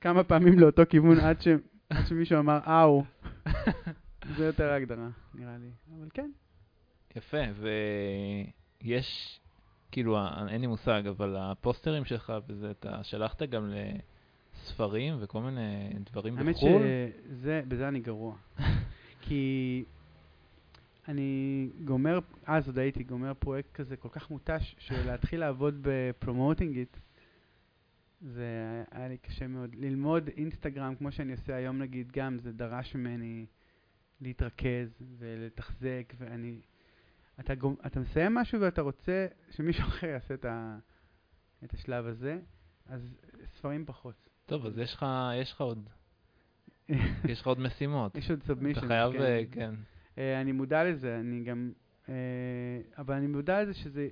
כמה פעמים לאותו כיוון עד, ש... עד שמישהו אמר וואו. זה יותר ההגדרה, נראה לי. אבל כן. יפה, ויש, כאילו, ה- אין לי מושג, אבל הפוסטרים שלך וזה, אתה שלחת גם לספרים וכל מיני דברים האמת בחו"ל? שזה, בזה אני גרוע. כי אני גומר, אז עוד הייתי גומר פרויקט כזה כל כך מותש, שלהתחיל לעבוד ב promoting it, זה היה לי קשה מאוד. ללמוד אינסטגרם, כמו שאני עושה היום נגיד, גם זה דרש ממני להתרכז ולתחזק, ואני... אתה, גומ, אתה מסיים משהו ואתה רוצה שמישהו אחר יעשה את, ה, את השלב הזה, אז ספרים פחות. טוב, אז יש לך, יש לך עוד, יש לך עוד משימות. יש עוד סאבמישן. אתה חייב, אה, כן. אה, אני מודע לזה, אני גם... אה, אבל אני מודע לזה שזה,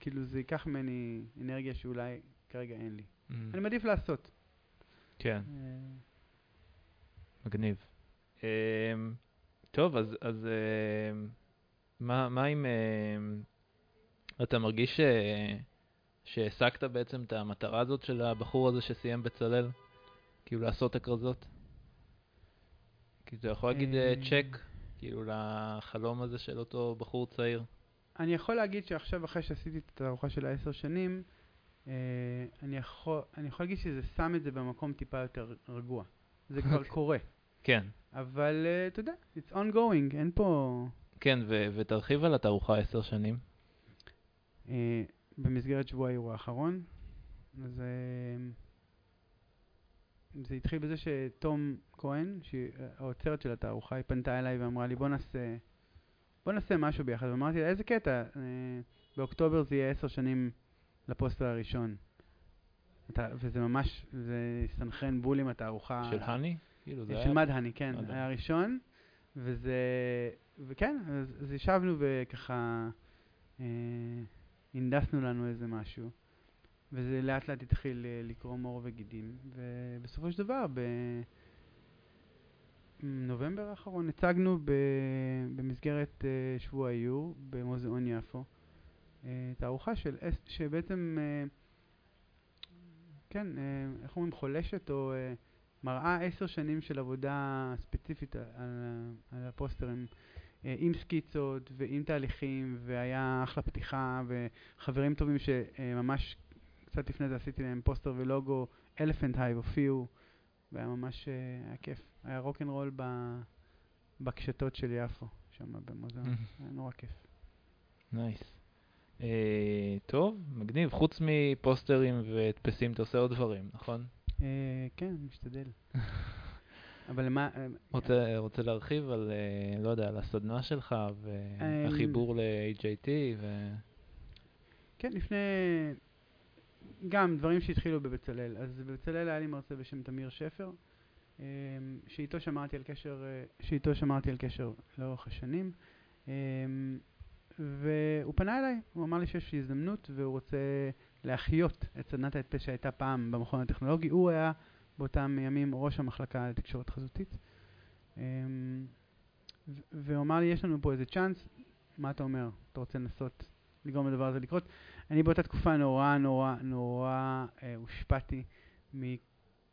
כאילו, זה ייקח ממני אנרגיה שאולי כרגע אין לי. Mm, אני מעדיף לעשות. כן, אה, מגניב. אמ, טוב, אז, אז אמ, מה, מה אם אתה מרגיש ש... שהשגת בעצם את המטרה הזאת של הבחור הזה שסיים בצלאל? כאילו לעשות הכרזות? כי אתה יכול להגיד אה, אה, צ'ק, כאילו לחלום הזה של אותו בחור צעיר. אני יכול להגיד שעכשיו, אחרי שעשיתי את התערוכה של העשר שנים, אה, אני יכול, אני יכול להגיד שזה שם את זה במקום טיפה יותר רגוע. זה כבר אוקיי. קורה. כן, אבל אה, אתה יודע, it's ongoing, אין פה... כן, ו- ותרחיב על התערוכה עשר שנים. אה, במסגרת שבוע האירוע האחרון. אז אה, זה התחיל בזה שתום כהן, אה, האוצרת של התערוכה, היא פנתה אליי ואמרה לי בוא נעשה, בוא נעשה משהו ביחד. ואמרתי לה איזה קטע, אה, באוקטובר זה יהיה עשר שנים לפוסטר הראשון. אתה, וזה ממש, זה סנכרן בול עם התערוכה. של הני? כאילו זה של. מדהני, כן, מדהני. היה הראשון, וזה, וכן, אז, אז ישבנו וככה אה, הנדסנו לנו איזה משהו, וזה לאט לאט התחיל אה, לקרום עור וגידים, ובסופו של דבר, בנובמבר האחרון הצגנו במסגרת אה, שבוע האיור במוזיאון יפו, תערוכה של, שבעצם, אה, כן, אה, איך אומרים, חולשת או... אה, מראה עשר שנים של עבודה ספציפית על, על, הפוסטרים, עם סקיצות ועם תהליכים, והיה אחלה פתיחה, וחברים טובים שממש קצת לפני זה עשיתי להם פוסטר ולוגו, Elephant Hive הופיעו, והיה ממש, היה כיף. היה רוקנרול בקשתות של יפו, שם במוזיאון, היה נורא כיף. nice. אה, טוב, מגניב. חוץ מפוסטרים והדפסים, אתה עושה עוד דברים, נכון? אה, כן, משתדל. אבל מה... אה, רוצה, רוצה להרחיב על, אה, לא יודע, על הסדנה שלך והחיבור ל-HIT ו... כן, לפני... גם דברים שהתחילו בבצלאל. אז בבצלאל היה לי מרצה בשם תמיר שפר, אמ, שאיתו שמרתי על קשר, אה, שאיתו שמרתי על קשר לאורך השנים. והוא פנה אליי, הוא אמר לי שיש הזדמנות והוא רוצה להחיות את סדנת ההדפס שהייתה פעם במכון הטכנולוגי. הוא היה באותם ימים ראש המחלקה לתקשורת חזותית. אמ, והוא אמר לי, יש לנו פה איזה צ'אנס, מה אתה אומר? אתה רוצה לנסות לגרום לדבר הזה לקרות? אני באותה תקופה נורא נורא נורא אה, הושפעתי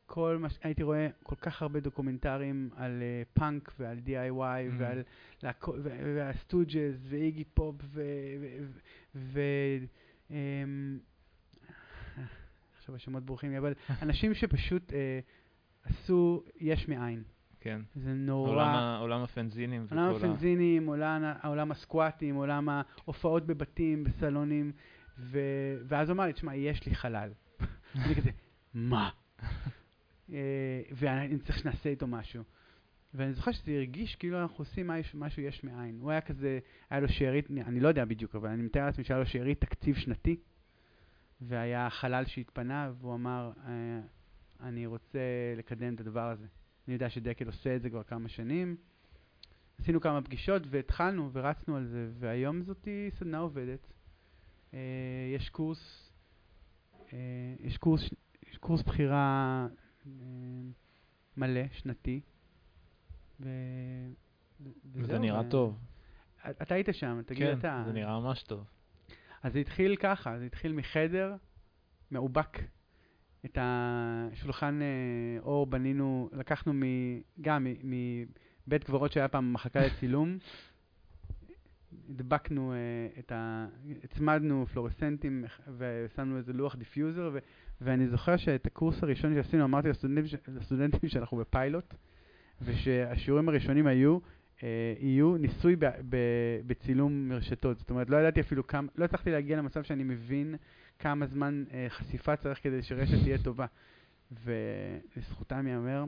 מכל מה ש... הייתי רואה כל כך הרבה דוקומנטרים על אה, פאנק ועל DIY ממ. ועל וה Stooges ואיגי פופ ו... ו, ו אמ, עכשיו השמות בורחים לי, אבל אנשים שפשוט אה, עשו יש מאין. כן. זה נורא... עולם, ה- עולם הפנזינים וכל עולם ה... הפנזינים, עולם, עולם הסקואטים, עולם ההופעות בבתים, בסלונים, ו... ואז הוא אמר לי, תשמע, יש לי חלל. אני כזה, מה? אה, ואני צריך שנעשה איתו משהו. ואני זוכר שזה הרגיש כאילו אנחנו עושים משהו, יש מאין. הוא היה כזה, היה לו שארית, אני לא יודע בדיוק, אבל אני מתאר לעצמי שהיה לו שארית תקציב שנתי, והיה חלל שהתפנה, והוא אמר, אה, אני רוצה לקדם את הדבר הזה. אני יודע שדקל עושה את זה כבר כמה שנים. עשינו כמה פגישות והתחלנו ורצנו על זה, והיום זאתי סדנה עובדת. אה, יש קורס, יש קורס, יש קורס בחירה מלא, שנתי. ו... וזה נראה ו- טוב. אתה היית שם, תגיד כן, אתה. זה נראה ממש טוב. אז זה התחיל ככה, זה התחיל מחדר מאובק את השולחן אה, אור בנינו, לקחנו מ, גם מבית קברות שהיה פעם מחלקה לצילום, הדבקנו אה, את ה... הצמדנו פלורסנטים ושמנו איזה לוח diffuser, ואני זוכר שאת הקורס הראשון שעשינו אמרתי לסטודנטים, לסטודנטים שאנחנו בפיילוט, ושהשיעורים הראשונים היו, אה, יהיו ניסוי ב, ב, בצילום מרשתות. זאת אומרת, לא ידעתי אפילו כמה, לא הצלחתי להגיע למצב שאני מבין כמה זמן אה, חשיפה צריך כדי שרשת תהיה טובה. ולזכותם ייאמר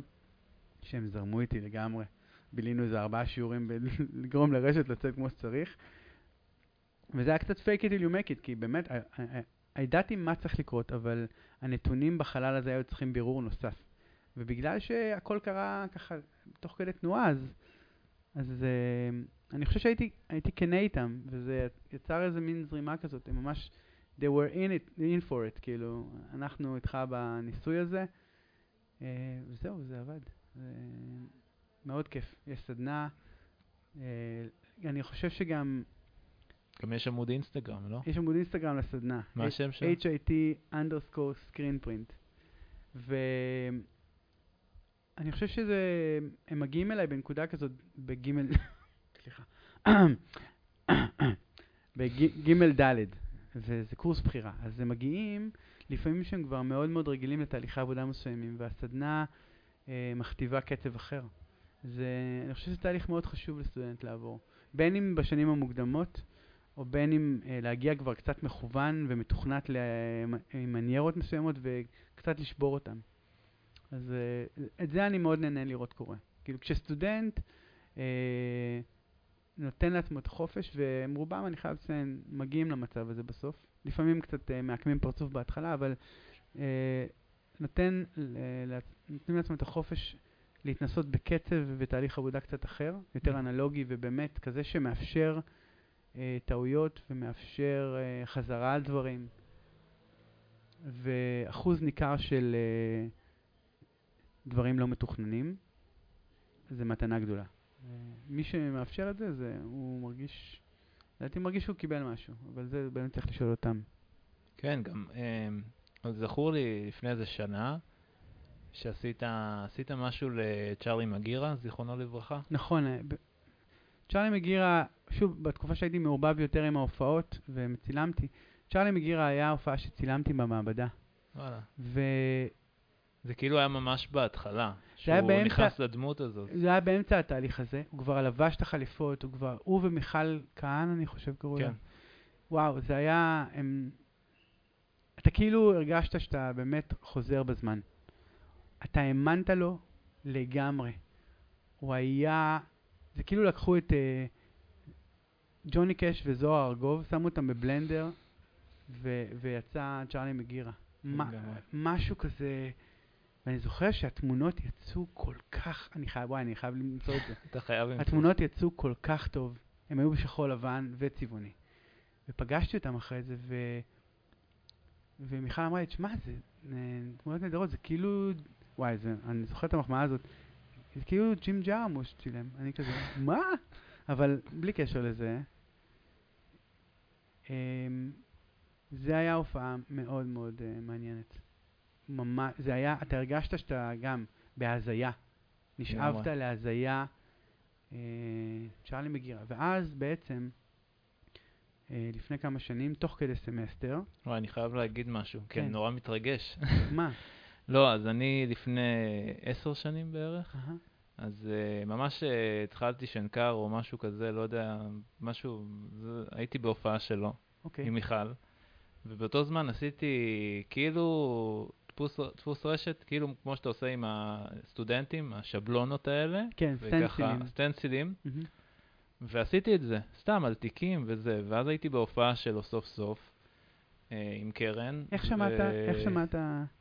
שהם זרמו איתי לגמרי. בילינו איזה ארבעה שיעורים בלגרום לרשת לצאת כמו שצריך. וזה היה קצת fake it till you make it, כי באמת, ידעתי מה צריך לקרות, אבל הנתונים בחלל הזה היו צריכים בירור נוסף. ובגלל שהכל קרה ככה תוך כדי תנועה, אז, אז uh, אני חושב שהייתי הייתי כנה איתם, וזה יצר איזה מין זרימה כזאת, הם ממש, they were in, it, in for it, כאילו, אנחנו איתך בניסוי הזה, uh, וזהו, זה עבד. זה מאוד כיף. יש סדנה, uh, אני חושב שגם, גם יש עמוד אינסטגרם, לא? יש עמוד אינסטגרם לסדנה. מה השם שם? HIT underscore screen print. ואני חושב שזה, הם מגיעים אליי בנקודה כזאת, בגימל, סליחה, בגימל ד', וזה קורס בחירה. אז הם מגיעים, לפעמים שהם כבר מאוד מאוד רגילים לתהליכי עבודה מסוימים, והסדנה אה, מכתיבה קצב אחר. זה, אני חושב שזה תהליך מאוד חשוב לסטודנט לעבור. בין אם בשנים המוקדמות, או בין אם אה, להגיע כבר קצת מכוון ומתוכנת ל- עם מניירות מסוימות וקצת לשבור אותם. אז אה, את זה אני מאוד נהנה לראות קורה. כאילו כשסטודנט אה, נותן לעצמו את החופש, והם רובם, אני חייב לציין, מגיעים למצב הזה בסוף. לפעמים קצת אה, מעקמים פרצוף בהתחלה, אבל אה, נותן, לעצ- נותנים לעצמם את החופש להתנסות בקצב ובתהליך עבודה קצת אחר, יותר אנלוגי ובאמת כזה שמאפשר אה, טעויות ומאפשר אה, חזרה על דברים. ואחוז ניכר של אה, דברים לא מתוכננים, זה מתנה גדולה. אה, מי שמאפשר את זה, זה הוא מרגיש, לדעתי מרגיש שהוא קיבל משהו, אבל זה באמת צריך לשאול אותם. כן, גם, אז זכור לי לפני איזה שנה, שעשית עשית משהו לצ'ארלי מגירה, זיכרונו לברכה. נכון, צ'ארלי מגירה, שוב, בתקופה שהייתי מעורבב יותר עם ההופעות וצילמתי, צ'ארלי מגירה היה הופעה שצילמתי במעבדה. וואלה. ו... זה כאילו היה ממש בהתחלה, שהוא באמצע- נכנס לדמות הזאת. זה היה באמצע התהליך הזה, הוא כבר לבש את החליפות, הוא כבר, הוא ומיכל כהן, אני חושב קראו לה. כן. וואו, זה היה, הם... אתה כאילו הרגשת שאתה באמת חוזר בזמן. אתה האמנת לו לגמרי. הוא היה, זה כאילו לקחו את אה, ג'וני קאש וזוהר ארגוב, שמו אותם בבלנדר, ו- ויצא צ'ארלי מגירה. מה- לגמרי. משהו כזה, ואני זוכר שהתמונות יצאו כל כך, אני חייב, וואי, אני חייב למצוא את זה. אתה חייב למצוא. התמונות יצאו כל כך טוב, הם היו בשחור לבן וצבעוני. ופגשתי אותם אחרי זה, ו... ומיכל אמרה לי, תשמע, זה אה, תמונות נהדרות, זה כאילו, וואי, זה, אני זוכר את המחמאה הזאת, כאילו ג'ים ג'ארמוש צילם. אני כזה, מה? אבל בלי קשר לזה, אמ, זה היה הופעה מאוד מאוד אה, מעניינת. ממש, זה היה, אתה הרגשת שאתה גם בהזיה. נשאבת. להזיה, אה, צ'ארלי מגירה. ואז בעצם, אה, לפני כמה שנים, תוך כדי סמסטר, וואי, אני חייב להגיד משהו, כי אני כן. נורא מתרגש. מה? לא, אז אני לפני עשר שנים בערך, אהה, אז uh, ממש uh, התחלתי שנקר או משהו כזה, לא יודע, משהו, זה, הייתי בהופעה שלו אוקיי. עם מיכל, ובאותו זמן עשיתי כאילו דפוס, דפוס רשת, כאילו כמו שאתה עושה עם הסטודנטים, השבלונות האלה, כן, וככה, סטנסילים. סטנסילים, מהמם. ועשיתי את זה, סתם על תיקים וזה, ואז הייתי בהופעה שלו סוף סוף, עם קרן. איך שמעת, ו- איך שמעת,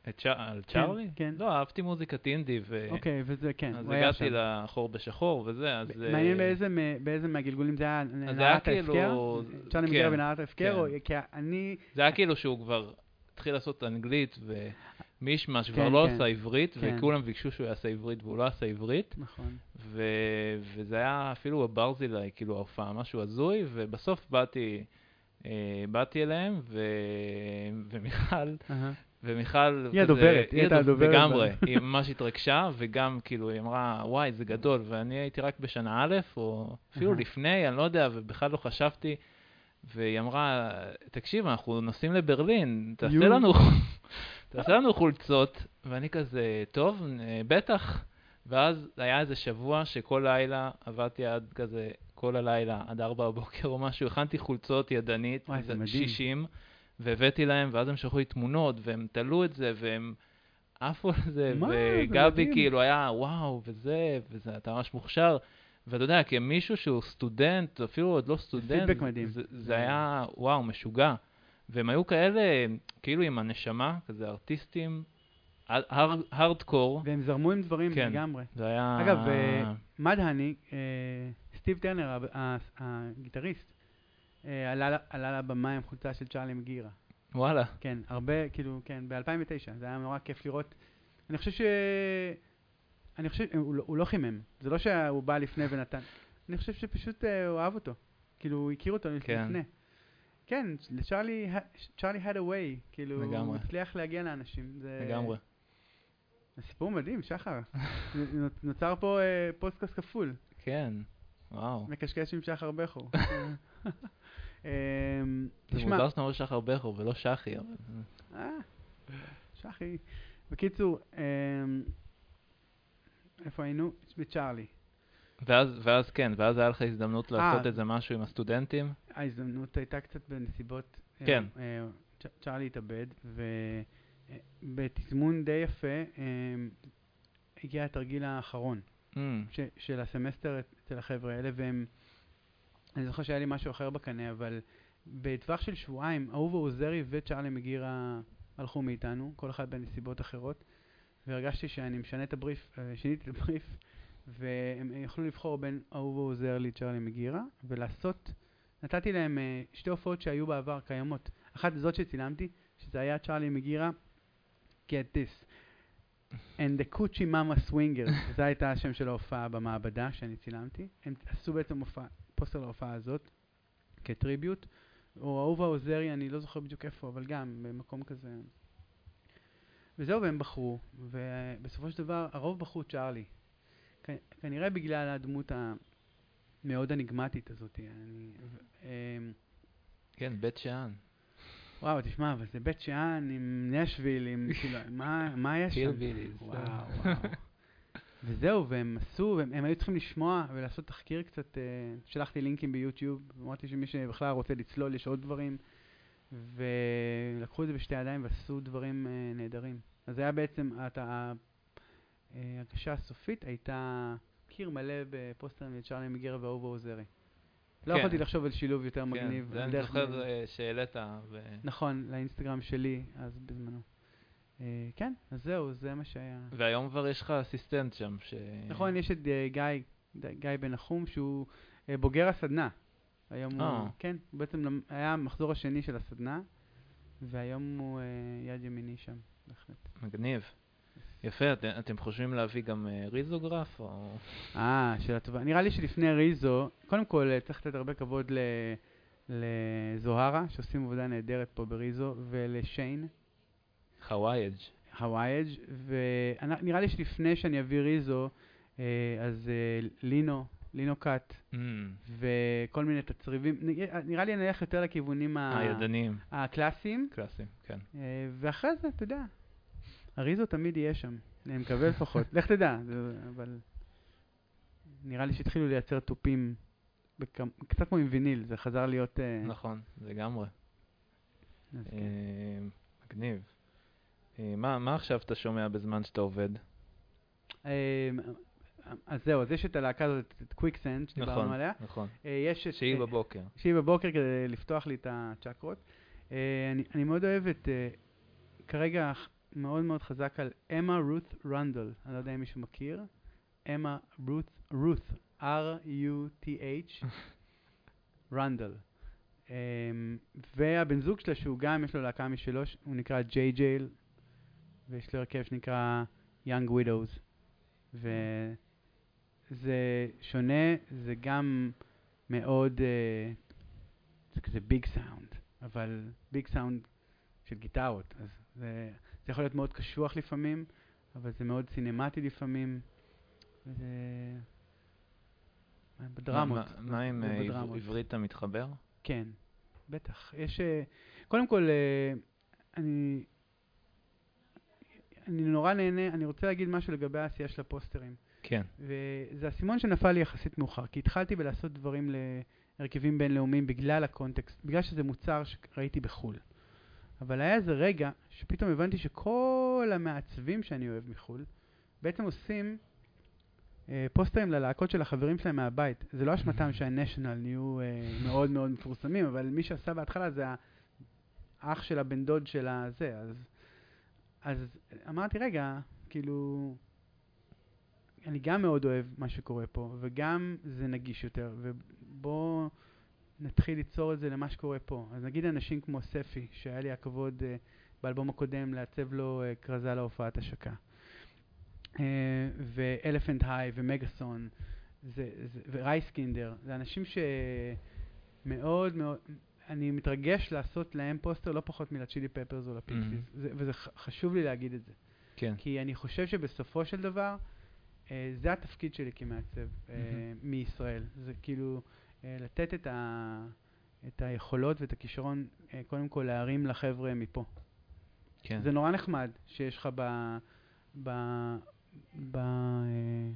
את צ'א- על צ'ארלי? כן. לא, אהבתי מוזיקת אינדי, ו... אוקיי, וזה, כן, אז הגעתי. לחור בשחור וזה, אז... אה, מעניין באיזה באיזה מהגלגולים זה היה, נערת ההפקר? כאילו- צ'ארלי כן, מגירה בנערת ההפקר? כן. כי אני, זה היה כאילו שהוא כבר התחיל לעשות אנגלית ומישמש, כבר כן, לא כן. עשה עברית, כן. וכולם ביקשו שהוא יעשה עברית והוא לא עשה עברית, נכון. ו- וזה היה אפילו בברזילי, כאילו ההופעה, משהו הזוי, ובסוף באתי, אה, באתי אליהם, ו- ומיכל. ומיכל... היא הדוברת, היא הייתה הדוב- הדוברת. לגמרי, היא ממש התרגשה, וגם כאילו היא אמרה, וואי, זה גדול, ואני הייתי רק בשנה א', או אפילו. לפני, אני לא יודע, ובכלל לא חשבתי, והיא אמרה, תקשיב, אנחנו נוסעים לברלין, תעשה. לנו, תעשה לנו חולצות, ואני כזה, טוב, אה, בטח. ואז היה איזה שבוע שכל לילה עבדתי עד כזה, כל הלילה, עד ארבע בבוקר או משהו, הכנתי חולצות ידנית, וואי, זה מדהים. 60, והבאתי להם, ואז הם שלחו לי תמונות, והם תלו את זה, והם עפו על זה, מה? וגבי. כאילו היה, וואו, וזה, וזה, אתה ממש מוכשר. ואתה יודע, כמישהו שהוא סטודנט, אפילו עוד לא סטודנט, פידבק מדהים. זה, זה היה, וואו, משוגע. והם היו כאלה, כאילו עם הנשמה, כזה ארטיסטים, הארדקור, והם זרמו עם דברים כן. לגמרי. זה היה... אגב, אה, מדהני, אה, סטיב טרנר, הגיטריסט, אה, עלה לבמה עם חולצה של צ'ארלי מגירה. וואלה, כן, הרבה, כאילו, כן, ב-2009, זה היה נורא כיף לראות. אני חושב ש... אני חושב, הוא לא, הוא לא חימם, זה לא שהוא בא לפני ונתן. אני חושב שפשוט אה, הוא אהב אותו. כאילו, הוא הכיר אותו כן. לפני. כן, צ'ארלי had a way, כאילו, הוא לגמרי. הצליח להגיע לאנשים. זה... לגמרי. זה סיפור מדהים, שחר. נוצר פה אה, פודקאסט כפול. כן, וואו. מקשקש עם שחר בכור. אמ, זה תשמע, מוזר שאתה אומר שחר בכור ולא שחי, אבל... אה, שחי. בקיצור, אמ, איפה היינו? בצ'ארלי. ואז, ואז כן, ואז היה לך הזדמנות לעשות אה. איזה משהו עם הסטודנטים. ההזדמנות הייתה קצת בנסיבות... אה, כן. אה, צ'ארלי התאבד, ובתזמון די יפה אמ, הגיע התרגיל האחרון. Mm, ש, של הסמסטר אצל החבר'ה האלה, והם... אני זוכר שהיה לי משהו אחר בקנה, אבל בטווח של שבועיים, אהובה עוזרי וצ'ארלי מגירה הלכו מאיתנו, כל אחד בנסיבות אחרות, והרגשתי שאני משנה את הבריף, אה, שיניתי את הבריף, והם יכלו לבחור בין אהובה עוזר לי צ'ארלי מגירה, ולעשות, נתתי להם אה, שתי הופעות שהיו בעבר קיימות. אחת זאת שצילמתי, שזה היה צ'ארלי מגירה, get this. And the Coochie Mama Swingers, זה הייתה השם של ההופעה במעבדה שאני צילמתי. הם עשו בעצם הופעה, פוסטר להופעה הזאת, כטריביוט. או אהובה עוזרי, אני לא זוכר בדיוק איפה, אבל גם במקום כזה. וזהו, והם בחרו, ובסופו של דבר הרוב בחרו צ'ארלי. כנראה בגלל הדמות המאוד אניגמטית הזאת. אני, ו- אמ, כן, בית שאן. וואו, תשמע, אבל זה בית שאן עם נשוויל, עם כאילו, מה, מה יש שם? וואו, וואו. וזהו, והם עשו, והם הם היו צריכים לשמוע ולעשות תחקיר קצת, אה, שלחתי לינקים ביוטיוב, אמרתי שמי שבכלל רוצה לצלול, יש עוד דברים, ולקחו את זה בשתי ידיים ועשו דברים אה, נהדרים. אז זה היה בעצם, אה, ההגשה הסופית הייתה קיר מלא בפוסטרים לצ'ארלי מגירה ואהובה עוזרי. לא כן. יכולתי לחשוב על שילוב יותר מגניב. כן, זה אני זוכר אה, שהעלית, ו... נכון, לאינסטגרם שלי, אז בזמנו. אה, כן, אז זהו, זה מה שהיה. והיום כבר יש לך אסיסטנט שם, ש... נכון, יש את אה, גיא, גיא בן נחום, שהוא בוגר הסדנה. היום הוא, אה. כן, הוא בעצם היה המחזור השני של הסדנה, והיום הוא יד ימיני שם, בהחלט. מגניב. יפה, את, אתם חושבים להביא גם אה, ריזוגרף? או... אה, שאלה טובה. נראה לי שלפני ריזו, קודם כל אה, צריך לתת הרבה כבוד ל... לזוהרה, שעושים עבודה נהדרת פה בריזו, ולשיין, חווייג'. הווייג', ונראה לי שלפני שאני אביא ריזו, אה, אז לינו, לינו קאט, Mm, וכל מיני תצריבים, נראה לי נלך יותר לכיוונים ה- הידניים, הקלאסיים, קלאסיים, כן. ואחרי זה, אתה יודע, אריזו תמיד יהיה שם, אני מקווה לפחות, לך תדע, אבל נראה לי שהתחילו לייצר תופים, בכמ- קצת כמו עם ויניל, זה חזר להיות... אה, נכון, לגמרי. אז כן. אה, מגניב. אה, מה מה עכשיו אתה שומע בזמן שאתה עובד? אה, אז זהו, אז יש את הלהקה הזאת, את Quicksand, שדיברנו נכון, עליה. נכון. אה, את... שהיא אה, בבוקר. שהיא בבוקר כדי לפתוח לי את הצ'קרות. אה, אני, אני מאוד אוהב את, אה, כרגע מאוד מאוד חזק על Emma Ruth Rundle, אני לא יודע אם מישהו מכיר. Emma Ruth, Ruth, R-U-T-H, Rundle. אמ, והבן זוג שלה, שהוא גם יש לו להקה משלו, הוא נקרא Jaye Jayle, ויש לו הרכב שנקרא Young Widows. וזה שונה, זה גם מאוד, אה, זה כזה ביג סאונד, אבל ביג סאונד של גיטרות, אז זה, זה יכול להיות מאוד קשוח לפעמים, אבל זה מאוד סינמטי לפעמים. וזה... בדרמות. מה- מה עם אה, בדרמות. עברית אתה מתחבר? כן, בטח. יש... אה, קודם כל, אה, אני... אני נורא נהנה, אני רוצה להגיד משהו לגבי העשייה של הפוסטרים. כן. וזה אסימון שנפל לי יחסית מאוחר, כי התחלתי בלעשות דברים להרכבים בינלאומיים בגלל הקונטקסט, בגלל שזה מוצר שראיתי בחו"ל. אבל היה איזה רגע שפתאום הבנתי שכל המעצבים שאני אוהב מחו"ל בעצם עושים אה, פוסטרים ללהקות של החברים שלהם מהבית. זה לא אשמתם שהנשיונל נהיו אה, מאוד מאוד מפורסמים, אבל מי שעשה בהתחלה זה האח של הבן דוד של הזה. אז, אז אמרתי, רגע, כאילו, אני גם מאוד אוהב מה שקורה פה, וגם זה נגיש יותר, ובואו נתחיל ליצור את זה למה שקורה פה. אז נגיד אנשים כמו ספי, שהיה לי הכבוד uh, באלבום הקודם לעצב לו uh, כרזה להופעת השקה, uh, ואלפנט היי ומגאסון, זה, זה, ורייסקינדר, זה אנשים שמאוד מאוד, אני מתרגש לעשות להם פוסטר לא פחות מלצ'ילי פפרס או לפיקסיס, Mhm. זה, וזה חשוב לי להגיד את זה. כן. כי אני חושב שבסופו של דבר, אה, זה התפקיד שלי כמעצב אה, מהמם. מישראל. זה כאילו לתת את, ה, את היכולות ואת הכישרון, אה, קודם כל להרים לחבר'ה מפה. כן. זה נורא נחמד שיש לך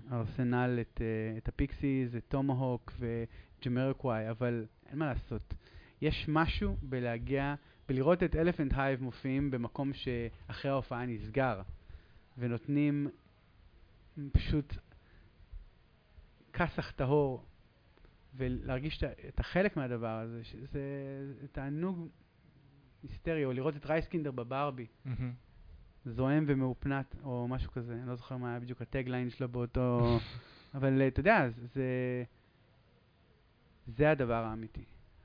בארסנל את, אה, את ה Pixies, את Tomahawk ו Jamiroquai, אבל אין מה לעשות. יש משהו בלהגיע, בלראות את Elephant Hive מופיעים במקום שאחרי ההופעה נסגר, ונותנים פשוט כסח טהור, ולהרגיש את החלק מהדבר הזה, שזה זה תענוג היסטרי, או לראות את רייסקינדר בברבי. מהמם. זועם ומאופנת, או משהו כזה, אני לא זוכר מה היה בדיוק הטגליין שלו באותו... אבל אה, אתה יודע, זה- זה... זה הדבר האמיתי.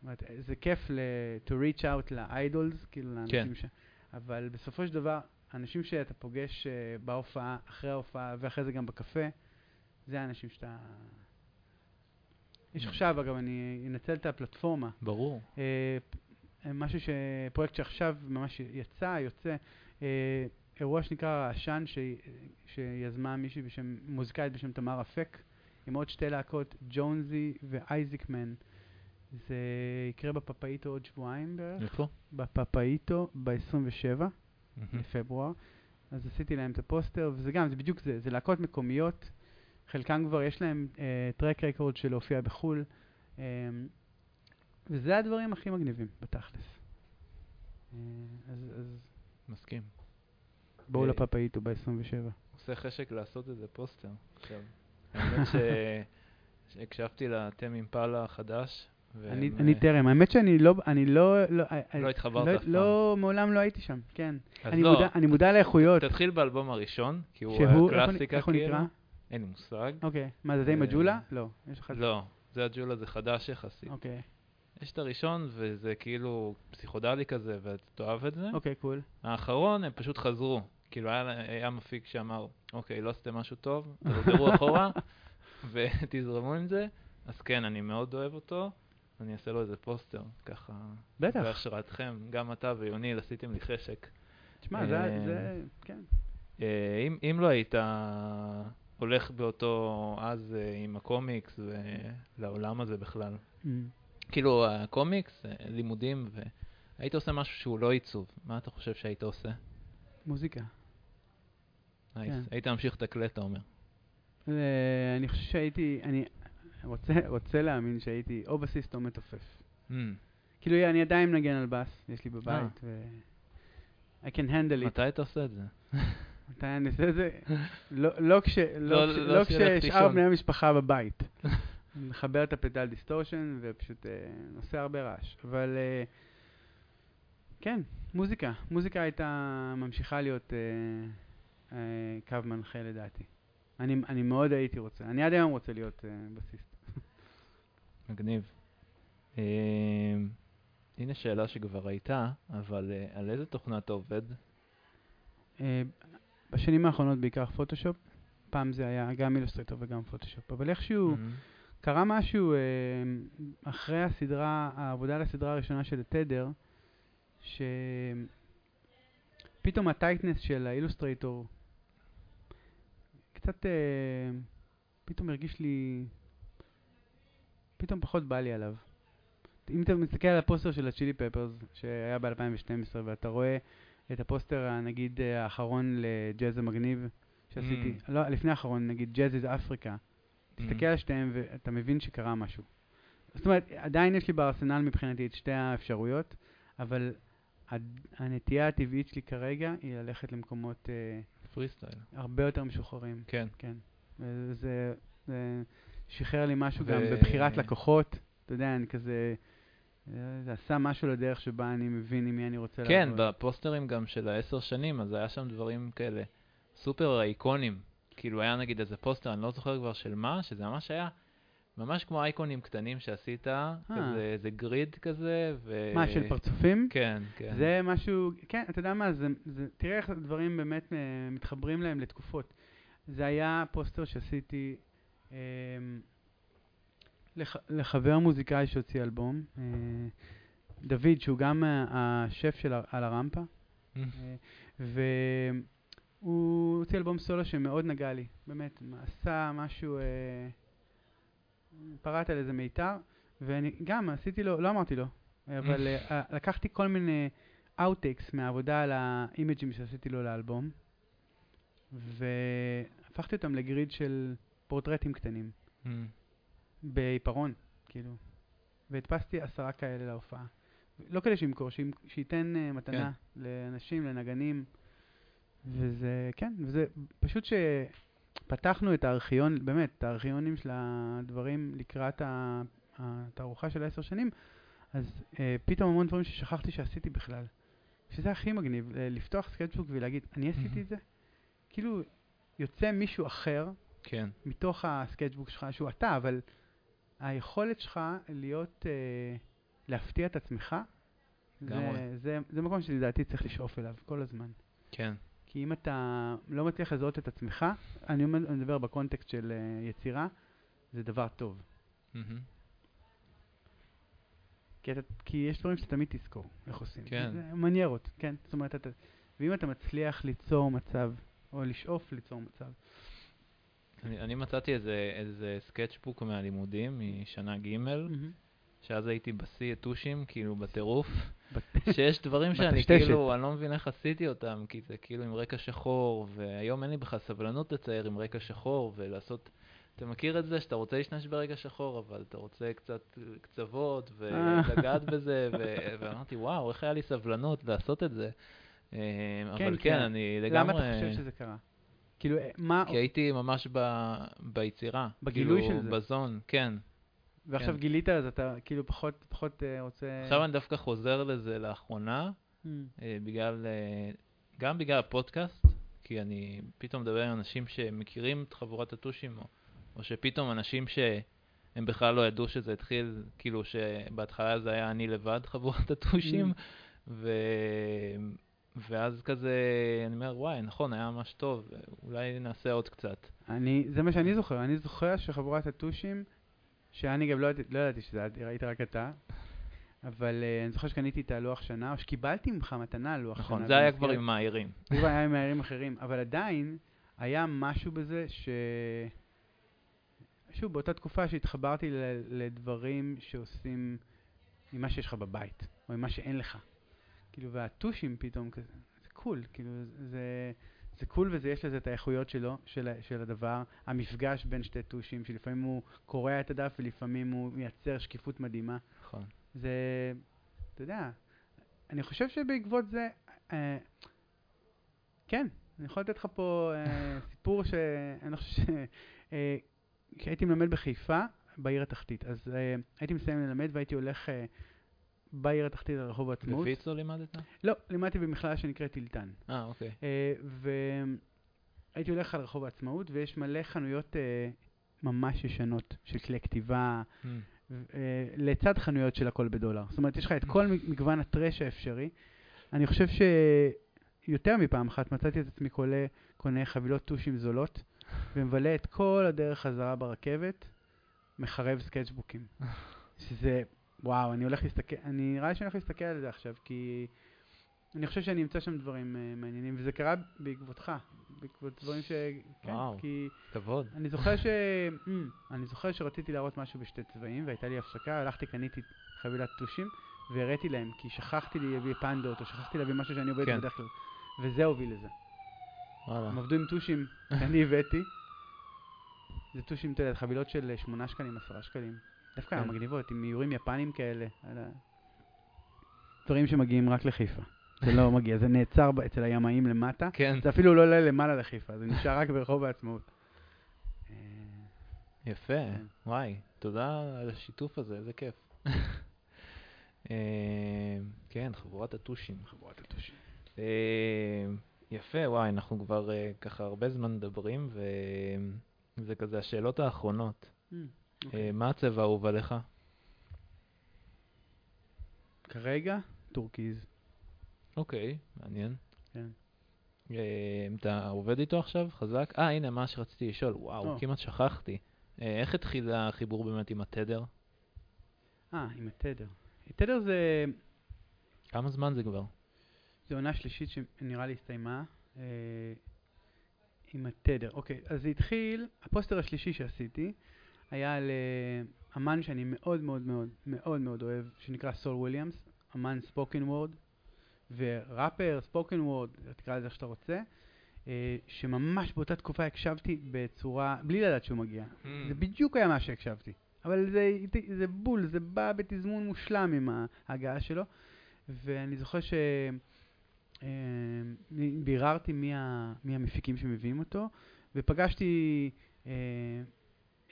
אה, זה כיף ל... to reach out ל-idols, כאילו לאנשים כן. ש... אבל בסופו של דבר, אנשים שאתה פוגש אה, בהופעה, אחרי ההופעה, ואחרי זה גם בקפה, זה האנשים שאתה... יש. עכשיו, אגב, אני אנצל את הפלטפורמה. ברור. אה, משהו ש... פרויקט שעכשיו ממש יצא, יוצא, אה, אירוע שנקרא העשן, ש... שיזמה מישהי בשם, מוזיקאית בשם תמר אפק, עם עוד שתי להקות, ג'ונזי ואייזיקמן. זה יקרה בפפאיטו עוד שבועיים בערך, איפה? בפפאיטו ב-27 מהמם. לפברואר. אז עשיתי להם את הפוסטר, וזה גם, זה בדיוק זה, זה להקות מקומיות, חלקם כבר יש להם track record של להופיע בחו"ל, אה, וזה הדברים הכי מגניבים בתכלס. אה, אז, אז מסכים. בואו אה, לפפאיטו ב-27. עושה חשק לעשות איזה פוסטר עכשיו. האמת. שהקשבתי לתם אימפלה החדש. אני, אה, טרם, האמת שאני לא, אני לא, לא, אה, לא התחברת לא, אף פעם. לא, מעולם לא הייתי שם, כן. אני, לא, מודע, לאיכויות, תתחיל באלבום הראשון, כי הוא קלאסיקה איך הוא כאילו. נקרא? אין לי מושג. אוקיי, מה זה זה עם אה, הג'ולה? לא, יש לך... לא, זה הג'ולה זה חדש יחסית. אוקיי, יש את הראשון וזה כאילו פסיכודלי כזה ואתה תאהב את זה. אוקיי, קול. האחרון הם פשוט חזרו. כאילו היה, היה מפיק שאמר, אוקיי, לא עשיתם משהו טוב, תחזרו אחורה ותזרמו עם זה. אז כן, אני מאוד אוהב אותו. אני אעשה לו איזה פוסטר, ככה, בטח. בהשראתכם. גם אתה ויוניל עשיתם לי חשק. תשמע, זה, אה, זה, כן. אה, אם, אם לא היית הולך באותו אז אה, עם הקומיקס ולעולם הזה בכלל, ממ. כאילו הקומיקס, אה, לימודים, והיית עושה משהו שהוא לא עיצוב, מה אתה חושב שהיית עושה? מוזיקה. nice. כן. היית ממשיך לתקלט, אתה אומר. אה, אני חושב שהייתי, אני רוצה, רוצה להאמין שהייתי או בסיסט או מתופף. ממ, כאילו, אני עדיין מנגן על בס, יש לי בבית, ו... I can handle it. מתי אתה עושה את זה? מתי אני עושה את זה? לא, לא, לא, לא- כששאר. בני המשפחה בבית. מחבר את ה pedal distortion ופשוט אה, עושה הרבה רעש. אבל אה, כן, מוזיקה. מוזיקה הייתה ממשיכה להיות אה, אה, קו מנחה לדעתי. אני, אני מאוד הייתי רוצה, אני עד היום רוצה להיות אה, בסיסט. מגניב. אה, הנה שאלה שכבר הייתה, אבל אה, על איזה תוכנה אתה עובד? אה, בשנים האחרונות בעיקר פוטושופ. פעם זה היה גם אילוסטרטור וגם פוטושופ. אבל איכשהו... Mm, קרה משהו אה, אחרי הסדרה, העבודה על הסדרה הראשונה של התדר, פתאום הטייטנס של האילוסטרייטור קצת, אה, פתאום הרגיש לי, פתאום פחות בא לי עליו. אם אתה מסתכל על הפוסטר של ה Chili Peppers שהיה ב-2012 ואתה רואה את הפוסטר נגיד האחרון לג'אז המגניב שעשיתי, ממ. לא, לפני האחרון, נגיד Jazz is Africa, תסתכל על שתיהם ואתה מבין שקרה משהו. זאת אומרת, עדיין יש לי בארסנל מבחינתי את שתי האפשרויות, אבל הנטייה הטבעית שלי כרגע היא ללכת למקומות אה, פרי סטייל. הרבה יותר משוחררים. כן. כן. וזה זה שחרר לי משהו ו- גם בבחירת לקוחות. אתה יודע, אני כזה... אה, זה עשה משהו לדרך שבה אני מבין עם מי אני רוצה כן, לעבוד. בפוסטרים גם של העשר שנים, אז היה שם דברים כאלה סופר אייקונים. כאילו היה נגיד איזה פוסטר, אני לא זוכר כבר של מה, שזה ממש היה ממש כמו אייקונים קטנים שעשית, כזה איזה grid כזה, ו... מה, של פרצופים? כן, כן. זה משהו, כן, אתה יודע מה, זה, זה, תראה איך הדברים באמת אה, מתחברים להם לתקופות. זה היה פוסטר שעשיתי אה, לח, לחבר מוזיקאי שהוציא אלבום, אה, דוד, שהוא גם אה, השף של על הרמפה, אה, והוא הוציא אלבום סולו שמאוד נגע לי, באמת, עשה משהו, פרט על איזה מיתר, ואני גם עשיתי לו, לא אמרתי לו, אבל אה, לקחתי כל מיני אאוטטקס מהעבודה על האימג'ים שעשיתי לו לאלבום, והפכתי אותם לגריד של פורטרטים קטנים, Mm. בעיפרון, כאילו, והדפסתי עשרה כאלה להופעה. לא כדי שימכור, שימ- שייתן uh, מתנה לאנשים, לנגנים, וזה, כן, וזה פשוט שפתחנו את הארכיון, באמת, את הארכיונים של הדברים לקראת התערוכה של העשר שנים, אז uh, פתאום המון דברים ששכחתי שעשיתי בכלל. שזה הכי מגניב, ל- לפתוח sketchbook ולהגיד, אני עשיתי את זה? כאילו, יוצא מישהו אחר כן. מתוך ה sketchbook שלך, שהוא אתה, אבל היכולת שלך להיות, אה, להפתיע את עצמך. זה, זה, זה מקום שלדעתי צריך לשאוף אליו כל הזמן. כן. כי אם אתה לא מצליח לזהות את עצמך, אני מדבר בקונטקסט של אה, יצירה, זה דבר טוב. מהמם. כי, אתה, כי יש דברים שאתה תמיד תזכור איך עושים. כן. זה מניירות, כן? זאת אומרת, אתה, ואם אתה מצליח ליצור מצב, או לשאוף ליצור מצב, אני, אני מצאתי איזה, איזה סקצ'בוק מהלימודים משנה ג', מהמם. שאז הייתי בשיא טושים, כאילו בטירוף, שיש דברים שאני. כאילו, אני לא מבין איך עשיתי אותם, כי זה כאילו עם רקע שחור, והיום אין לי בכלל סבלנות לצייר עם רקע שחור, ולעשות, אתה מכיר את זה שאתה רוצה להשתמש ברקע שחור, אבל אתה רוצה קצת קצוות, ולגעת בזה, ו- ואמרתי, וואו, איך היה לי סבלנות לעשות את זה. אה, כן, אבל כן, ה- אני לגמרי... למה אתה חושב שזה קרה? כאילו, אה, מה... כי הייתי ממש ב, ביצירה. בגילוי כאילו, של זה. בזון, כן. ועכשיו כן. גילית, אז אתה כאילו פחות, פחות אה, רוצה... עכשיו אני דווקא חוזר לזה לאחרונה, Mm. אה, בגלל, אה, גם בגלל הפודקאסט, כי אני פתאום מדבר עם אנשים שמכירים את חבורת הטושים, או, או שפתאום אנשים שהם בכלל לא ידעו שזה התחיל, כאילו שבהתחלה זה היה אני לבד, חבורת הטושים, ו... ואז כזה, אני אומר, וואי, נכון, היה ממש טוב, אולי נעשה עוד קצת. אני, זה מה שאני זוכר, אני זוכר שחבורת הטושים, שאני גם לא, לא ידעתי שזה, ראית רק אתה, אבל uh, אני זוכר שקניתי את הלוח שנה, או שקיבלתי ממך מתנה לוח שנה. נכון, זה היה כבר עם מאיירים. זה כבר היה עם מהערים אחרים, אבל עדיין היה משהו בזה ש... שוב, באותה תקופה שהתחברתי לדברים שעושים עם מה שיש לך בבית, או עם מה שאין לך. כאילו, והטושים פתאום כזה, זה קול, כאילו, זה, זה קול וזה, יש לזה את האיכויות שלו, של, של הדבר, המפגש בין שתי טושים, שלפעמים הוא קורע את הדף ולפעמים הוא מייצר שקיפות מדהימה. נכון. זה, אתה יודע, אני חושב שבעקבות זה, אה, כן, אני יכול לתת לך פה אה, סיפור שאני חושב ש... אה, כשהייתי מלמד בחיפה, בעיר התחתית, אז אה, הייתי מסיים ללמד והייתי הולך אה, בעיר התחתית לרחוב העצמאות. בוויצו לימדת? לא, לימדתי במכללה שנקראת טילטן. אה, אוקיי. אה, והייתי הולך על רחוב העצמאות ויש מלא חנויות אה, ממש ישנות של כלי כתיבה, Hmm. אה, לצד חנויות של הכל בדולר. זאת אומרת, יש לך את כל מגוון הטרש האפשרי. אני חושב שיותר מפעם אחת מצאתי את עצמי קולה, קונה חבילות טושים זולות, ומבלה את כל הדרך חזרה ברכבת, מחרב סקייצ'בוקים. שזה, וואו, אני הולך להסתכל, אני נראה לי שאני הולך להסתכל על זה עכשיו, כי אני חושב שאני אמצא שם דברים אה, מעניינים, וזה קרה בעקבותך, בעקבות דברים ש... כן, וואו. כי כבוד. אני זוכר ש... אמ, אני זוכר שרציתי להראות משהו בשתי צבעים, והייתה לי הפסקה, הלכתי, קניתי חבילת טושים, והראיתי להם, כי שכחתי להביא פנדות, או שכחתי להביא משהו שאני עובד כן. בדרך כלל, וזה הוביל לזה. וואלה. הם עבדו עם טושים שאני הבאתי. זה טושים, אתה יודע, חבילות של 8 שקלים, 10 שקלים. דווקא כן. מגניבות, עם איורים יפנים כאלה. ה- דברים שמגיעים רק לחיפה. זה לא מגיע, זה נעצר אצל הימאים למטה. כן, זה אפילו לא עולה למעלה לחיפה, זה נשאר רק ברחוב העצמאות. אה, יפה. כן. וואי, תודה על השיתוף הזה, איזה כיף. אה, כן, חבורת הטושים. חבורת הטושים. אה, יפה, וואי, אנחנו כבר ככה הרבה זמן מדברים, וזה כזה השאלות האחרונות. אוקיי. מה הצבע האהוב עליך? כרגע, טורקיז. אוקיי, מעניין. כן. אה, אתה עובד איתו עכשיו? חזק? אה, הנה, מה שרציתי לשאול. וואו, או. כמעט שכחתי. אה, איך התחיל החיבור באמת עם התדר? אה, עם התדר. תדר זה, כמה זמן זה כבר? זה עונה שלישית שנראה לי הסתיימה. אה, עם התדר. אוקיי, אז זה התחיל, הפוסטר השלישי שעשיתי היה על אה, אמן שאני מאוד מאוד מאוד מאוד מאוד אוהב, שנקרא סול וויליאמס, אמן spoken word, וראפר, spoken word, תקרא לזה איך שאתה רוצה, אה, שממש באותה תקופה הקשבתי בצורה, בלי לדעת שהוא מגיע. Hmm. זה בדיוק היה מה שהקשבתי. אבל זה, זה בול, זה בא בתזמון מושלם עם ההגעה שלו. ואני זוכר ש... אה, מי, ה, מי המפיקים שמביאים אותו, ופגשתי אה,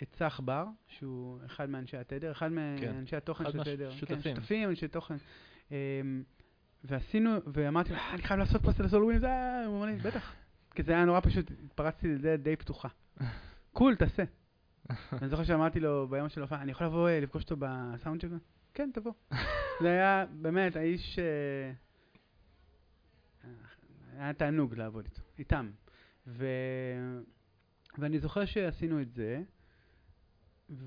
את צח בר, שהוא אחד מאנשי התדר, אחד כן. מאנשי התוכן אחד של התדר. כן, שותפים, אנשי תוכן. אה, ועשינו, ואמרתי לו, "אה, אני חייב לעשות פוסטר לסול וויליאמס, אה, הוא אמר לי, בטח. כי זה היה נורא פשוט, התפרצתי לדלת די פתוחה. cool, תעשה. אני זוכר שאמרתי לו ביום של ההופעה, אני יכול לבוא אה, לפגוש אותו בסאונד שלו? כן, תבוא. זה היה, באמת, האיש... היה תענוג לעבוד איתו, איתם. ו... ואני זוכר שעשינו את זה,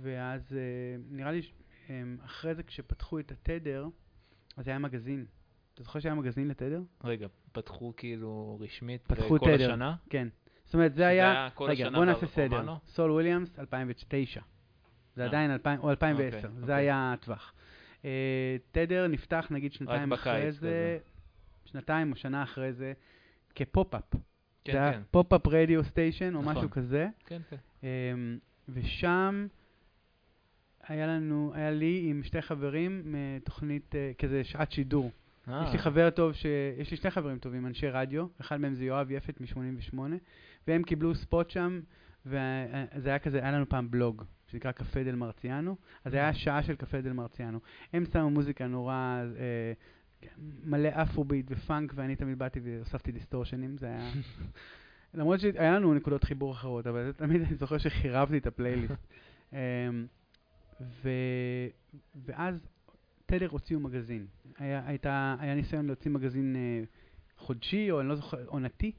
ואז אה, נראה לי, ש- אה, אחרי זה כשפתחו את התדר, אז היה מגזין. אתה זוכר שהיה מגזין לתדר? רגע, פתחו כאילו רשמית פתחו כל תדר. השנה? כן. זאת אומרת, זה היה... כל רגע, בוא נעשה? סדר. סול וויליאמס, 2009. זה אה. עדיין 2000, או 2010, אוקיי, זה אוקיי. היה הטווח. אה, תדר נפתח נגיד שנתיים אחרי זה. שנתיים או שנה אחרי זה, כ pop-up. כן, זה היה כן. pop-up radio station או נכון. משהו כזה. כן, כן. אמ, ושם היה לנו, היה לי עם שתי חברים מתוכנית, אה, כזה שעת שידור. אה, יש לי חבר טוב, ש... יש לי שני חברים טובים, אנשי רדיו, אחד מהם זה יואב יפת מ-88, והם קיבלו ספוט שם, וזה היה כזה, היה לנו פעם בלוג, שנקרא קפה דל מרציאנו, אז זה היה שעה של קפה דל מרציאנו. הם שמו מוזיקה נורא, אה, מלא אפרוביט ופאנק, ואני תמיד באתי והוספתי דיסטורשנים, זה היה... למרות שהיה לנו נקודות חיבור אחרות, אבל תמיד אני זוכר שחירבתי את הפלייליסט. ו... ואז תדר הוציאו מגזין. היה, הייתה, היה ניסיון להוציא מגזין אה, חודשי, או אני לא זוכר, עונתי,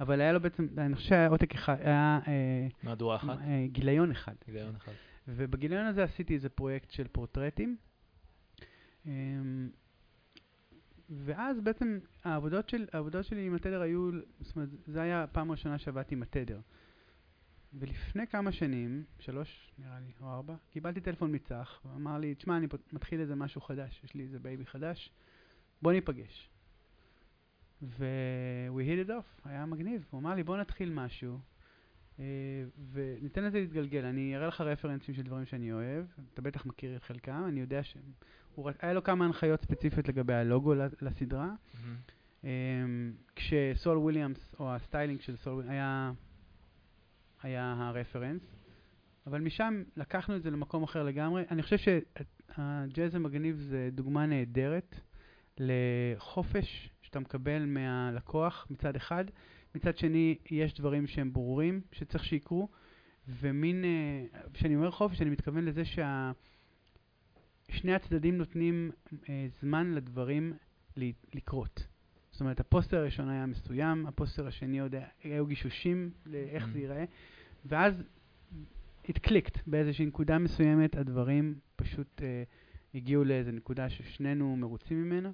אבל היה לו בעצם, אני חושב שהיה עותק אחד, היה אה, מהדורה אחת? אה, גיליון אחד. גיליון אחד. ובגיליון הזה עשיתי איזה פרויקט של פורטרטים. אמ, ואז בעצם העבודות, של, העבודות שלי עם התדר היו, זאת אומרת, זה היה הפעם הראשונה שעבדתי עם התדר. ולפני כמה שנים, שלוש נראה לי, או ארבע, קיבלתי טלפון מצח, הוא אמר לי, תשמע, אני מתחיל איזה משהו חדש, יש לי איזה baby חדש, בוא ניפגש. ו- we hit it off, היה מגניב, הוא אמר לי, בוא נתחיל משהו, אה, וניתן לזה להתגלגל. אני אראה לך רפרנסים של דברים שאני אוהב, אתה בטח מכיר את חלקם, אני יודע שהיה לו כמה הנחיות ספציפיות לגבי הלוגו לסדרה. אמ, כשסול וויליאמס, או הסטיילינג של סול וויליאמס, היה, היה הרפרנס, אבל משם לקחנו את זה למקום אחר לגמרי. אני חושב שהג'אז המגניב זה דוגמה נהדרת לחופש שאתה מקבל מהלקוח מצד אחד, מצד שני יש דברים שהם ברורים שצריך שיקרו, ומין, אה, כשאני אומר חופש אני מתכוון לזה ששני הצדדים נותנים אה, זמן לדברים לקרות. זאת אומרת, הפוסטר הראשון היה מסוים, הפוסטר השני עוד היו גישושים לאיך Mm. זה ייראה, ואז it clicked באיזושהי נקודה מסוימת, הדברים פשוט אה, הגיעו לאיזו נקודה ששנינו מרוצים ממנה,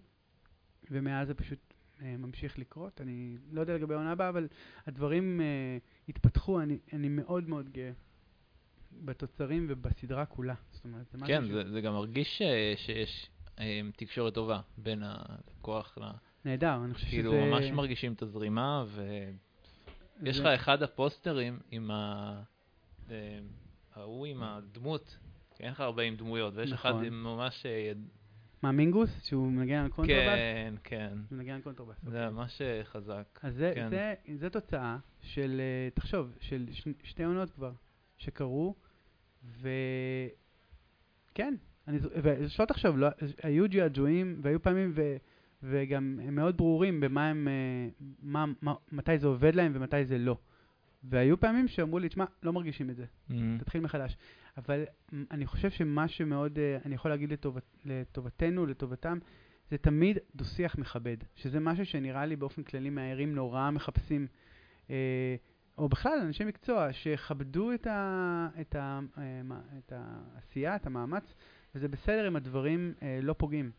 ומאז זה פשוט, אה, ממשיך לקרות. אני לא יודע לגבי העונה הבאה, אבל הדברים אה, התפתחו, אני, אני מאוד מאוד גאה בתוצרים ובסדרה כולה. זאת אומרת, זה משהו כן, ש- זה, זה גם מרגיש ש- שיש אה, תקשורת טובה בין הלקוח ל... נהדר, אני חושב כאילו, שזה... ממש מרגישים את הזרימה, ויש זה- לך אחד הפוסטרים עם ה... אה, ההוא עם הדמות, כי אין לך הרבה עם דמויות, ויש אחד נכון. עם ממש... אה, מה, מינגוס? שהוא מנגן על קונטרבאס? כן, כן. הוא מנגן על קונטרבאס. זה אוקיי. ממש אה, חזק. אז זה, כן. זה, זה תוצאה של, תחשוב, של ש, שתי עונות כבר שקרו, וכן, אני, ושלא תחשוב, לא, היו ג'עג'ועים והיו פעמים, ו, וגם הם מאוד ברורים במה הם, אה, מה, מה, מתי זה עובד להם ומתי זה לא. והיו פעמים שאמרו לי, תשמע, לא מרגישים את זה, Mhm. תתחיל מחדש. אבל אני חושב שמה שמאוד, אה, אני יכול להגיד לטובת, לטובתנו, לטובתם, זה תמיד דו-שיח מכבד, שזה משהו שנראה לי באופן כללי מהערים נורא מחפשים, אה, או בכלל אנשי מקצוע, שיכבדו את, ה, את, ה, אה, את העשייה, את המאמץ, וזה בסדר אם הדברים אה, לא פוגעים.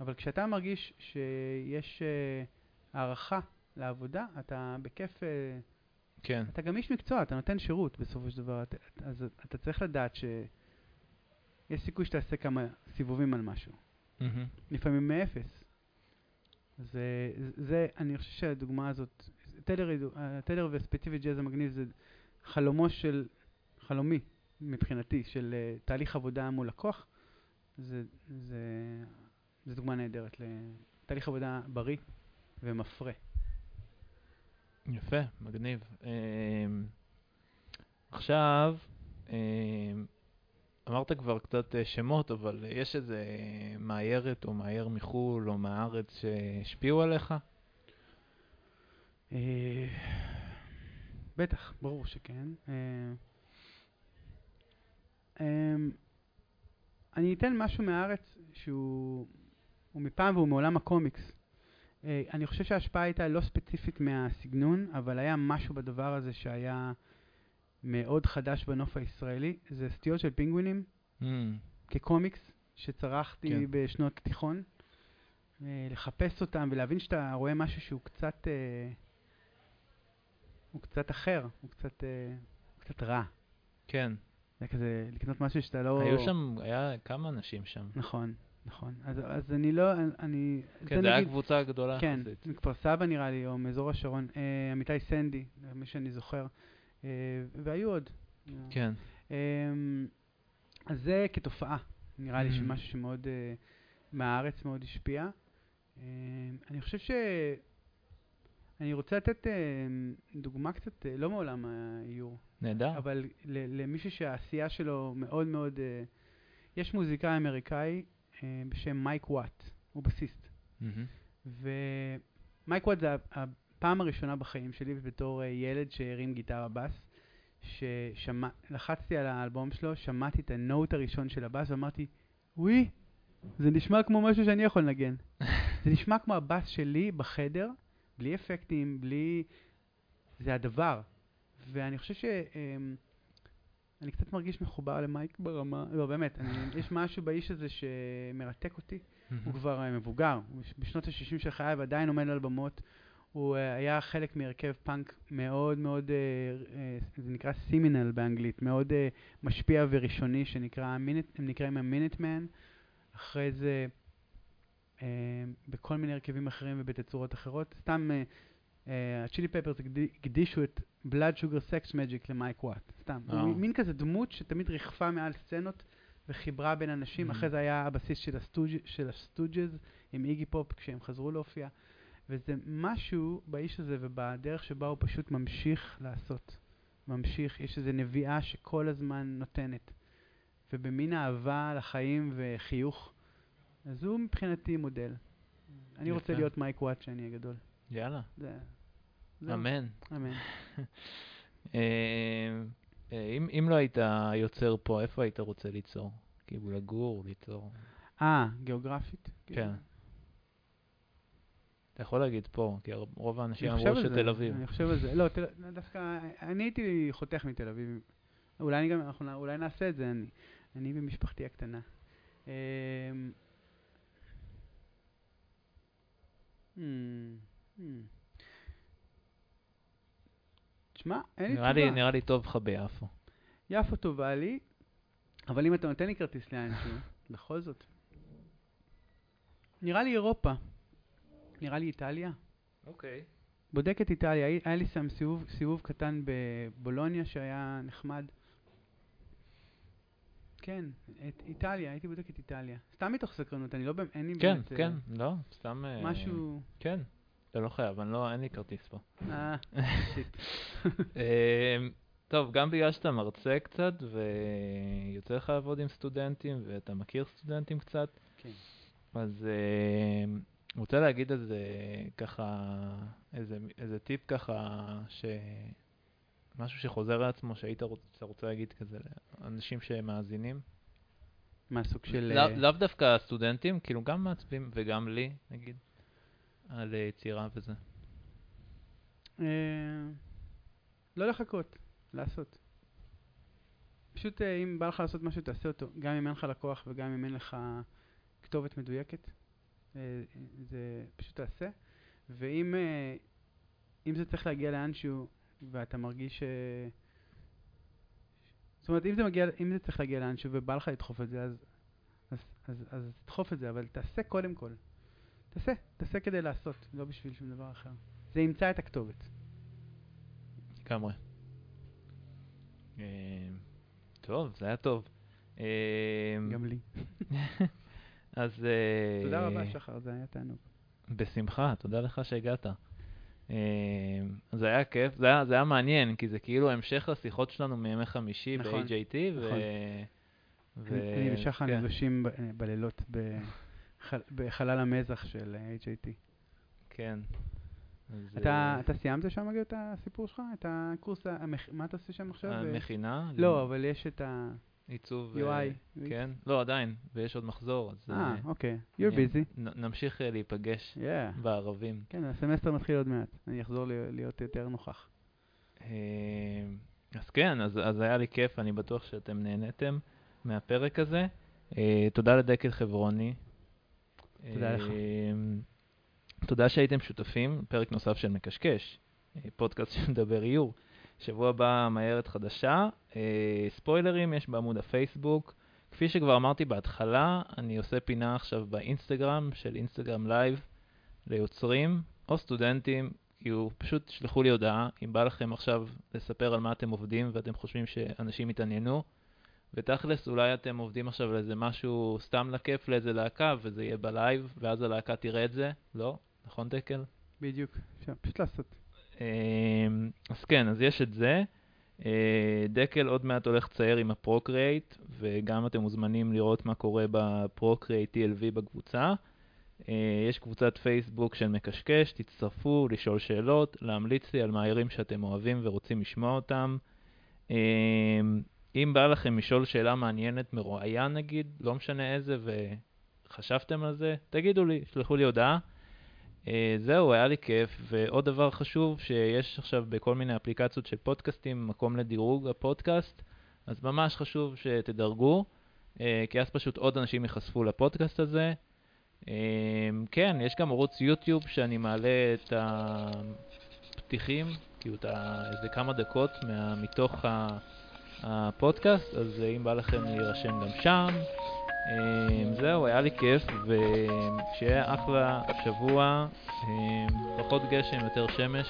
אבל כשאתה מרגיש שיש אה, הערכה לעבודה, אתה בכיף, אה, כן. אתה גם איש מקצוע, אתה נותן שירות בסופו של דבר, אתה, אז אתה צריך לדעת שיש סיכוי שתעשה כמה סיבובים על משהו. Mhm. לפעמים מאפס. אז אה, זה, זה, אני חושב שהדוגמה הזאת, טלר, הטלר וספציפית ג'אז המגניב זה חלומו של, חלומי מבחינתי, של אה, תהליך עבודה מול לקוח. זה, זה, זה דוגמה נהדרת לתהליך עבודה בריא ומפרה. יפה, מגניב. אמ, עכשיו, אמ, אמרת כבר קצת אה, שמות, אבל יש איזה מאיירת או מאייר מחו"ל או מהארץ שהשפיעו עליך? אה, בטח, ברור שכן. אה, אמ, אני אתן משהו מהארץ שהוא הוא מפעם והוא מעולם הקומיקס. אה, אני חושב שההשפעה הייתה לא ספציפית מהסגנון, אבל היה משהו בדבר הזה שהיה מאוד חדש בנוף הישראלי. זה סטיות של פינגווינים Mm, כקומיקס, שצרחתי כן. בשנות התיכון. אה, לחפש אותם ולהבין שאתה רואה משהו שהוא קצת, אה, הוא קצת אחר, הוא קצת, קצת רע. כן. זה כזה לקנות משהו שאתה לא... היו שם, היה כמה אנשים שם. נכון, נכון. אז, אז אני לא, אני... כן, זה היה קבוצה גדולה כן, יחסית. מכפר סבא נראה לי, או מאזור השרון. אה, עמיתי סנדי, מי שאני זוכר. אה, והיו עוד. כן. אמ, אז זה כתופעה, נראה לי. שמשהו שמאוד, אה, מהארץ מאוד השפיע. אמ, אני חושב ש... אני רוצה לתת אה, דוגמה קצת, אה, לא מעולם האיור, נהדר. אבל למישהו שהעשייה שלו מאוד מאוד... אה, יש מוזיקאי אמריקאי אה, בשם מייק וואט, הוא בסיסט. מהמם. ומייק וואט זה הפעם הראשונה בחיים שלי בתור אה, ילד שהרים גיטרה בס, שלחצתי על האלבום שלו, שמעתי את הנוט הראשון של הבס ואמרתי, וואי, זה נשמע כמו משהו שאני יכול לנגן. זה נשמע כמו הבס שלי בחדר, בלי אפקטים, בלי... זה הדבר. ואני חושב ש... אמ, אני קצת מרגיש מחובר למייק ברמה, לא באמת, אני, יש משהו באיש הזה שמרתק אותי. הוא. כבר אה, מבוגר, בשנות ה-60 של חייו עדיין עומד על במות. הוא אה, היה חלק מהרכב פאנק מאוד מאוד, אה, אה, זה נקרא seminal באנגלית, מאוד אה, משפיע וראשוני, שנקרא, הם נקראים ה Minutemen. אחרי זה, אה, בכל מיני הרכבים אחרים ובתצורות אחרות. סתם, ה Chili Peppers הקדישו את Blood Sugar Sex Magic למייק וואט. סתם. הוא וואו. מין כזה דמות שתמיד ריחפה מעל סצנות וחיברה בין אנשים. Mhm. אחרי זה היה הבסיס של, ה Stooge, של ה Stooges עם איגי פופ כשהם חזרו להופיע. וזה משהו באיש הזה ובדרך שבה הוא פשוט ממשיך לעשות. ממשיך, יש איזו נביאה שכל הזמן נותנת. ובמין אהבה לחיים וחיוך. אז הוא מבחינתי מודל. אני רוצה. להיות מייק וואט כשאני אהיה גדול. יאללה, זה... אמן. אמן. אה, אה, אם אם לא היית יוצר פה, איפה היית רוצה ליצור? כאילו לגור, ליצור. אה, גיאוגרפית? כן. אתה יכול להגיד פה, כי רוב האנשים אמרו שתל אביב. אני חושב על זה. לא, תל- דווקא, אני הייתי חותך מתל אביב. אולי אני גם, אנחנו, אולי נעשה את זה, אני, אני ומשפחתי הקטנה. hmm, Hmm, hmm. תשמע, אין לי נראה תשובה. לי, נראה לי טוב לך ביפו. יפו טובה לי, אבל אם אתה נותן לי כרטיס לאנשהו, בכל זאת. נראה לי אירופה. נראה לי איטליה. אוקיי. בודק את איטליה, היה- לי שם סיבוב, סיבוב קטן בבולוניה שהיה נחמד. כן, את איטליה, הייתי בודק את איטליה. סתם מתוך סקרנות, אני לא באמת, אין לי כן, באמת... אה, כן, לא, סתם... אה, משהו... כן, אתה לא חייב, אני לא, אין לי כרטיס פה. אה, שיט. אמ, טוב, גם בגלל שאתה מרצה קצת, ויוצא לך לעבוד עם סטודנטים, ואתה מכיר סטודנטים קצת, כן. אז אמ, רוצה להגיד איזה ככה, איזה, איזה טיפ ככה, ש... משהו שחוזר על עצמו, שהיית רוצ, שאתה רוצה להגיד כזה לאנשים שמאזינים? מהסוג של... לא, לאו דווקא הסטודנטים, כאילו גם מעצבים, וגם לי, נגיד, על אה, יצירה וזה. אה, לא לחכות, לעשות. פשוט אה, אם בא לך לעשות משהו, תעשה אותו. גם אם אין לך לקוח וגם אם אין לך כתובת מדויקת. זה פשוט תעשה. ואם אם זה צריך להגיע לאנשהו ואתה מרגיש ש... זאת אומרת, אם זה, מגיע, אם זה צריך להגיע לאנשהו ובא לך לדחוף את זה, אז, אז, אז, אז תדחוף את זה, אבל תעשה קודם כל. תעשה, תעשה כדי לעשות, לא בשביל שום דבר אחר. זה ימצא את הכתובת. לגמרי. אמ, טוב, זה היה טוב. אמ, גם לי. אז... אה, תודה רבה, שחר, זה היה תענוג. בשמחה, תודה לך שהגעת. זה היה כיף, זה היה, זה היה מעניין, כי זה כאילו המשך לשיחות שלנו מימי חמישי נכון, ב-AJT, ו... נכון. ו... אני ושחר כן, נפגשים ב- אה, בלילות בחל- בחלל המזח של אה, HIT. כן. אתה אה, אתה סיימת שם את הסיפור שלך? את הקורס, המכ- מה אתה עושה שם עכשיו? המכינה? לא, אבל יש את עיצוב... ה-UI. אה, כן? לא, עדיין, ויש עוד מחזור, אז אה, אוקיי. You're busy. נמשיך להיפגש Yeah. בערבים. כן, הסמסטר מתחיל עוד מעט. אני אחזור להיות יותר נוכח. אז כן, אז, אז היה לי כיף, אני בטוח שאתם נהניתם מהפרק הזה. אה, תודה לדקל חברוני. תודה לך. אה, תודה שהייתם שותפים, פרק נוסף של מקשקש, אה, פודקאסט שמדבר איור. שבוע הבא אורחת חדשה, אה, ספוילרים יש בעמוד הפייסבוק. כפי שכבר אמרתי בהתחלה, אני עושה פינה עכשיו באינסטגרם של אינסטגרם live ליוצרים או סטודנטים, כאילו פשוט תשלחו לי הודעה אם בא לכם עכשיו לספר על מה אתם עובדים ואתם חושבים שאנשים יתעניינו. ותכלס אולי אתם עובדים עכשיו על איזה משהו סתם לכיף לאיזה להקה וזה יהיה ב live ואז הלהקה תראה את זה, לא? נכון דקל? בדיוק. פשוט לעשות. אמ, אז כן, אז יש את זה. אה, דקל עוד מעט הולך לצייר עם ה Procreate, וגם אתם מוזמנים לראות מה קורה ב Procreate TLV בקבוצה. אה, יש קבוצת פייסבוק של מקשקש, תצטרפו, לשאול שאלות, להמליץ לי על מאיירים שאתם אוהבים ורוצים לשמוע אותם. אם בא לכם לשאול שאלה מעניינת מרואיין נגיד, לא משנה איזה, וחשבתם על זה, תגידו לי, שלחו לי הודעה. Uh, זהו, היה לי כיף, ועוד דבר חשוב, שיש עכשיו בכל מיני אפליקציות של פודקאסטים מקום לדירוג הפודקאסט, אז ממש חשוב שתדרגו, uh, כי אז פשוט עוד אנשים ייחשפו לפודקאסט הזה. Uh, כן, יש גם ערוץ יוטיוב שאני מעלה את הפתיחים, כאילו את איזה כמה דקות מה, מתוך ה- הפודקאסט, אז uh, אם בא לכם להירשם גם שם. אמ, זהו, היה לי כיף, ושיהיה אחלה שבוע, אמ, פחות גשם, יותר שמש,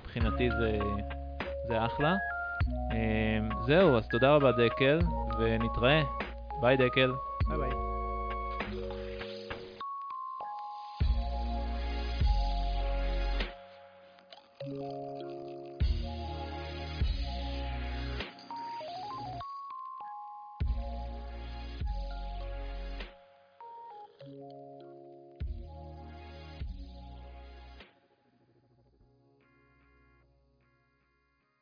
מבחינתי זה, זה אחלה. זהו, אז תודה רבה דקל, ונתראה. ביי דקל. ביי ביי.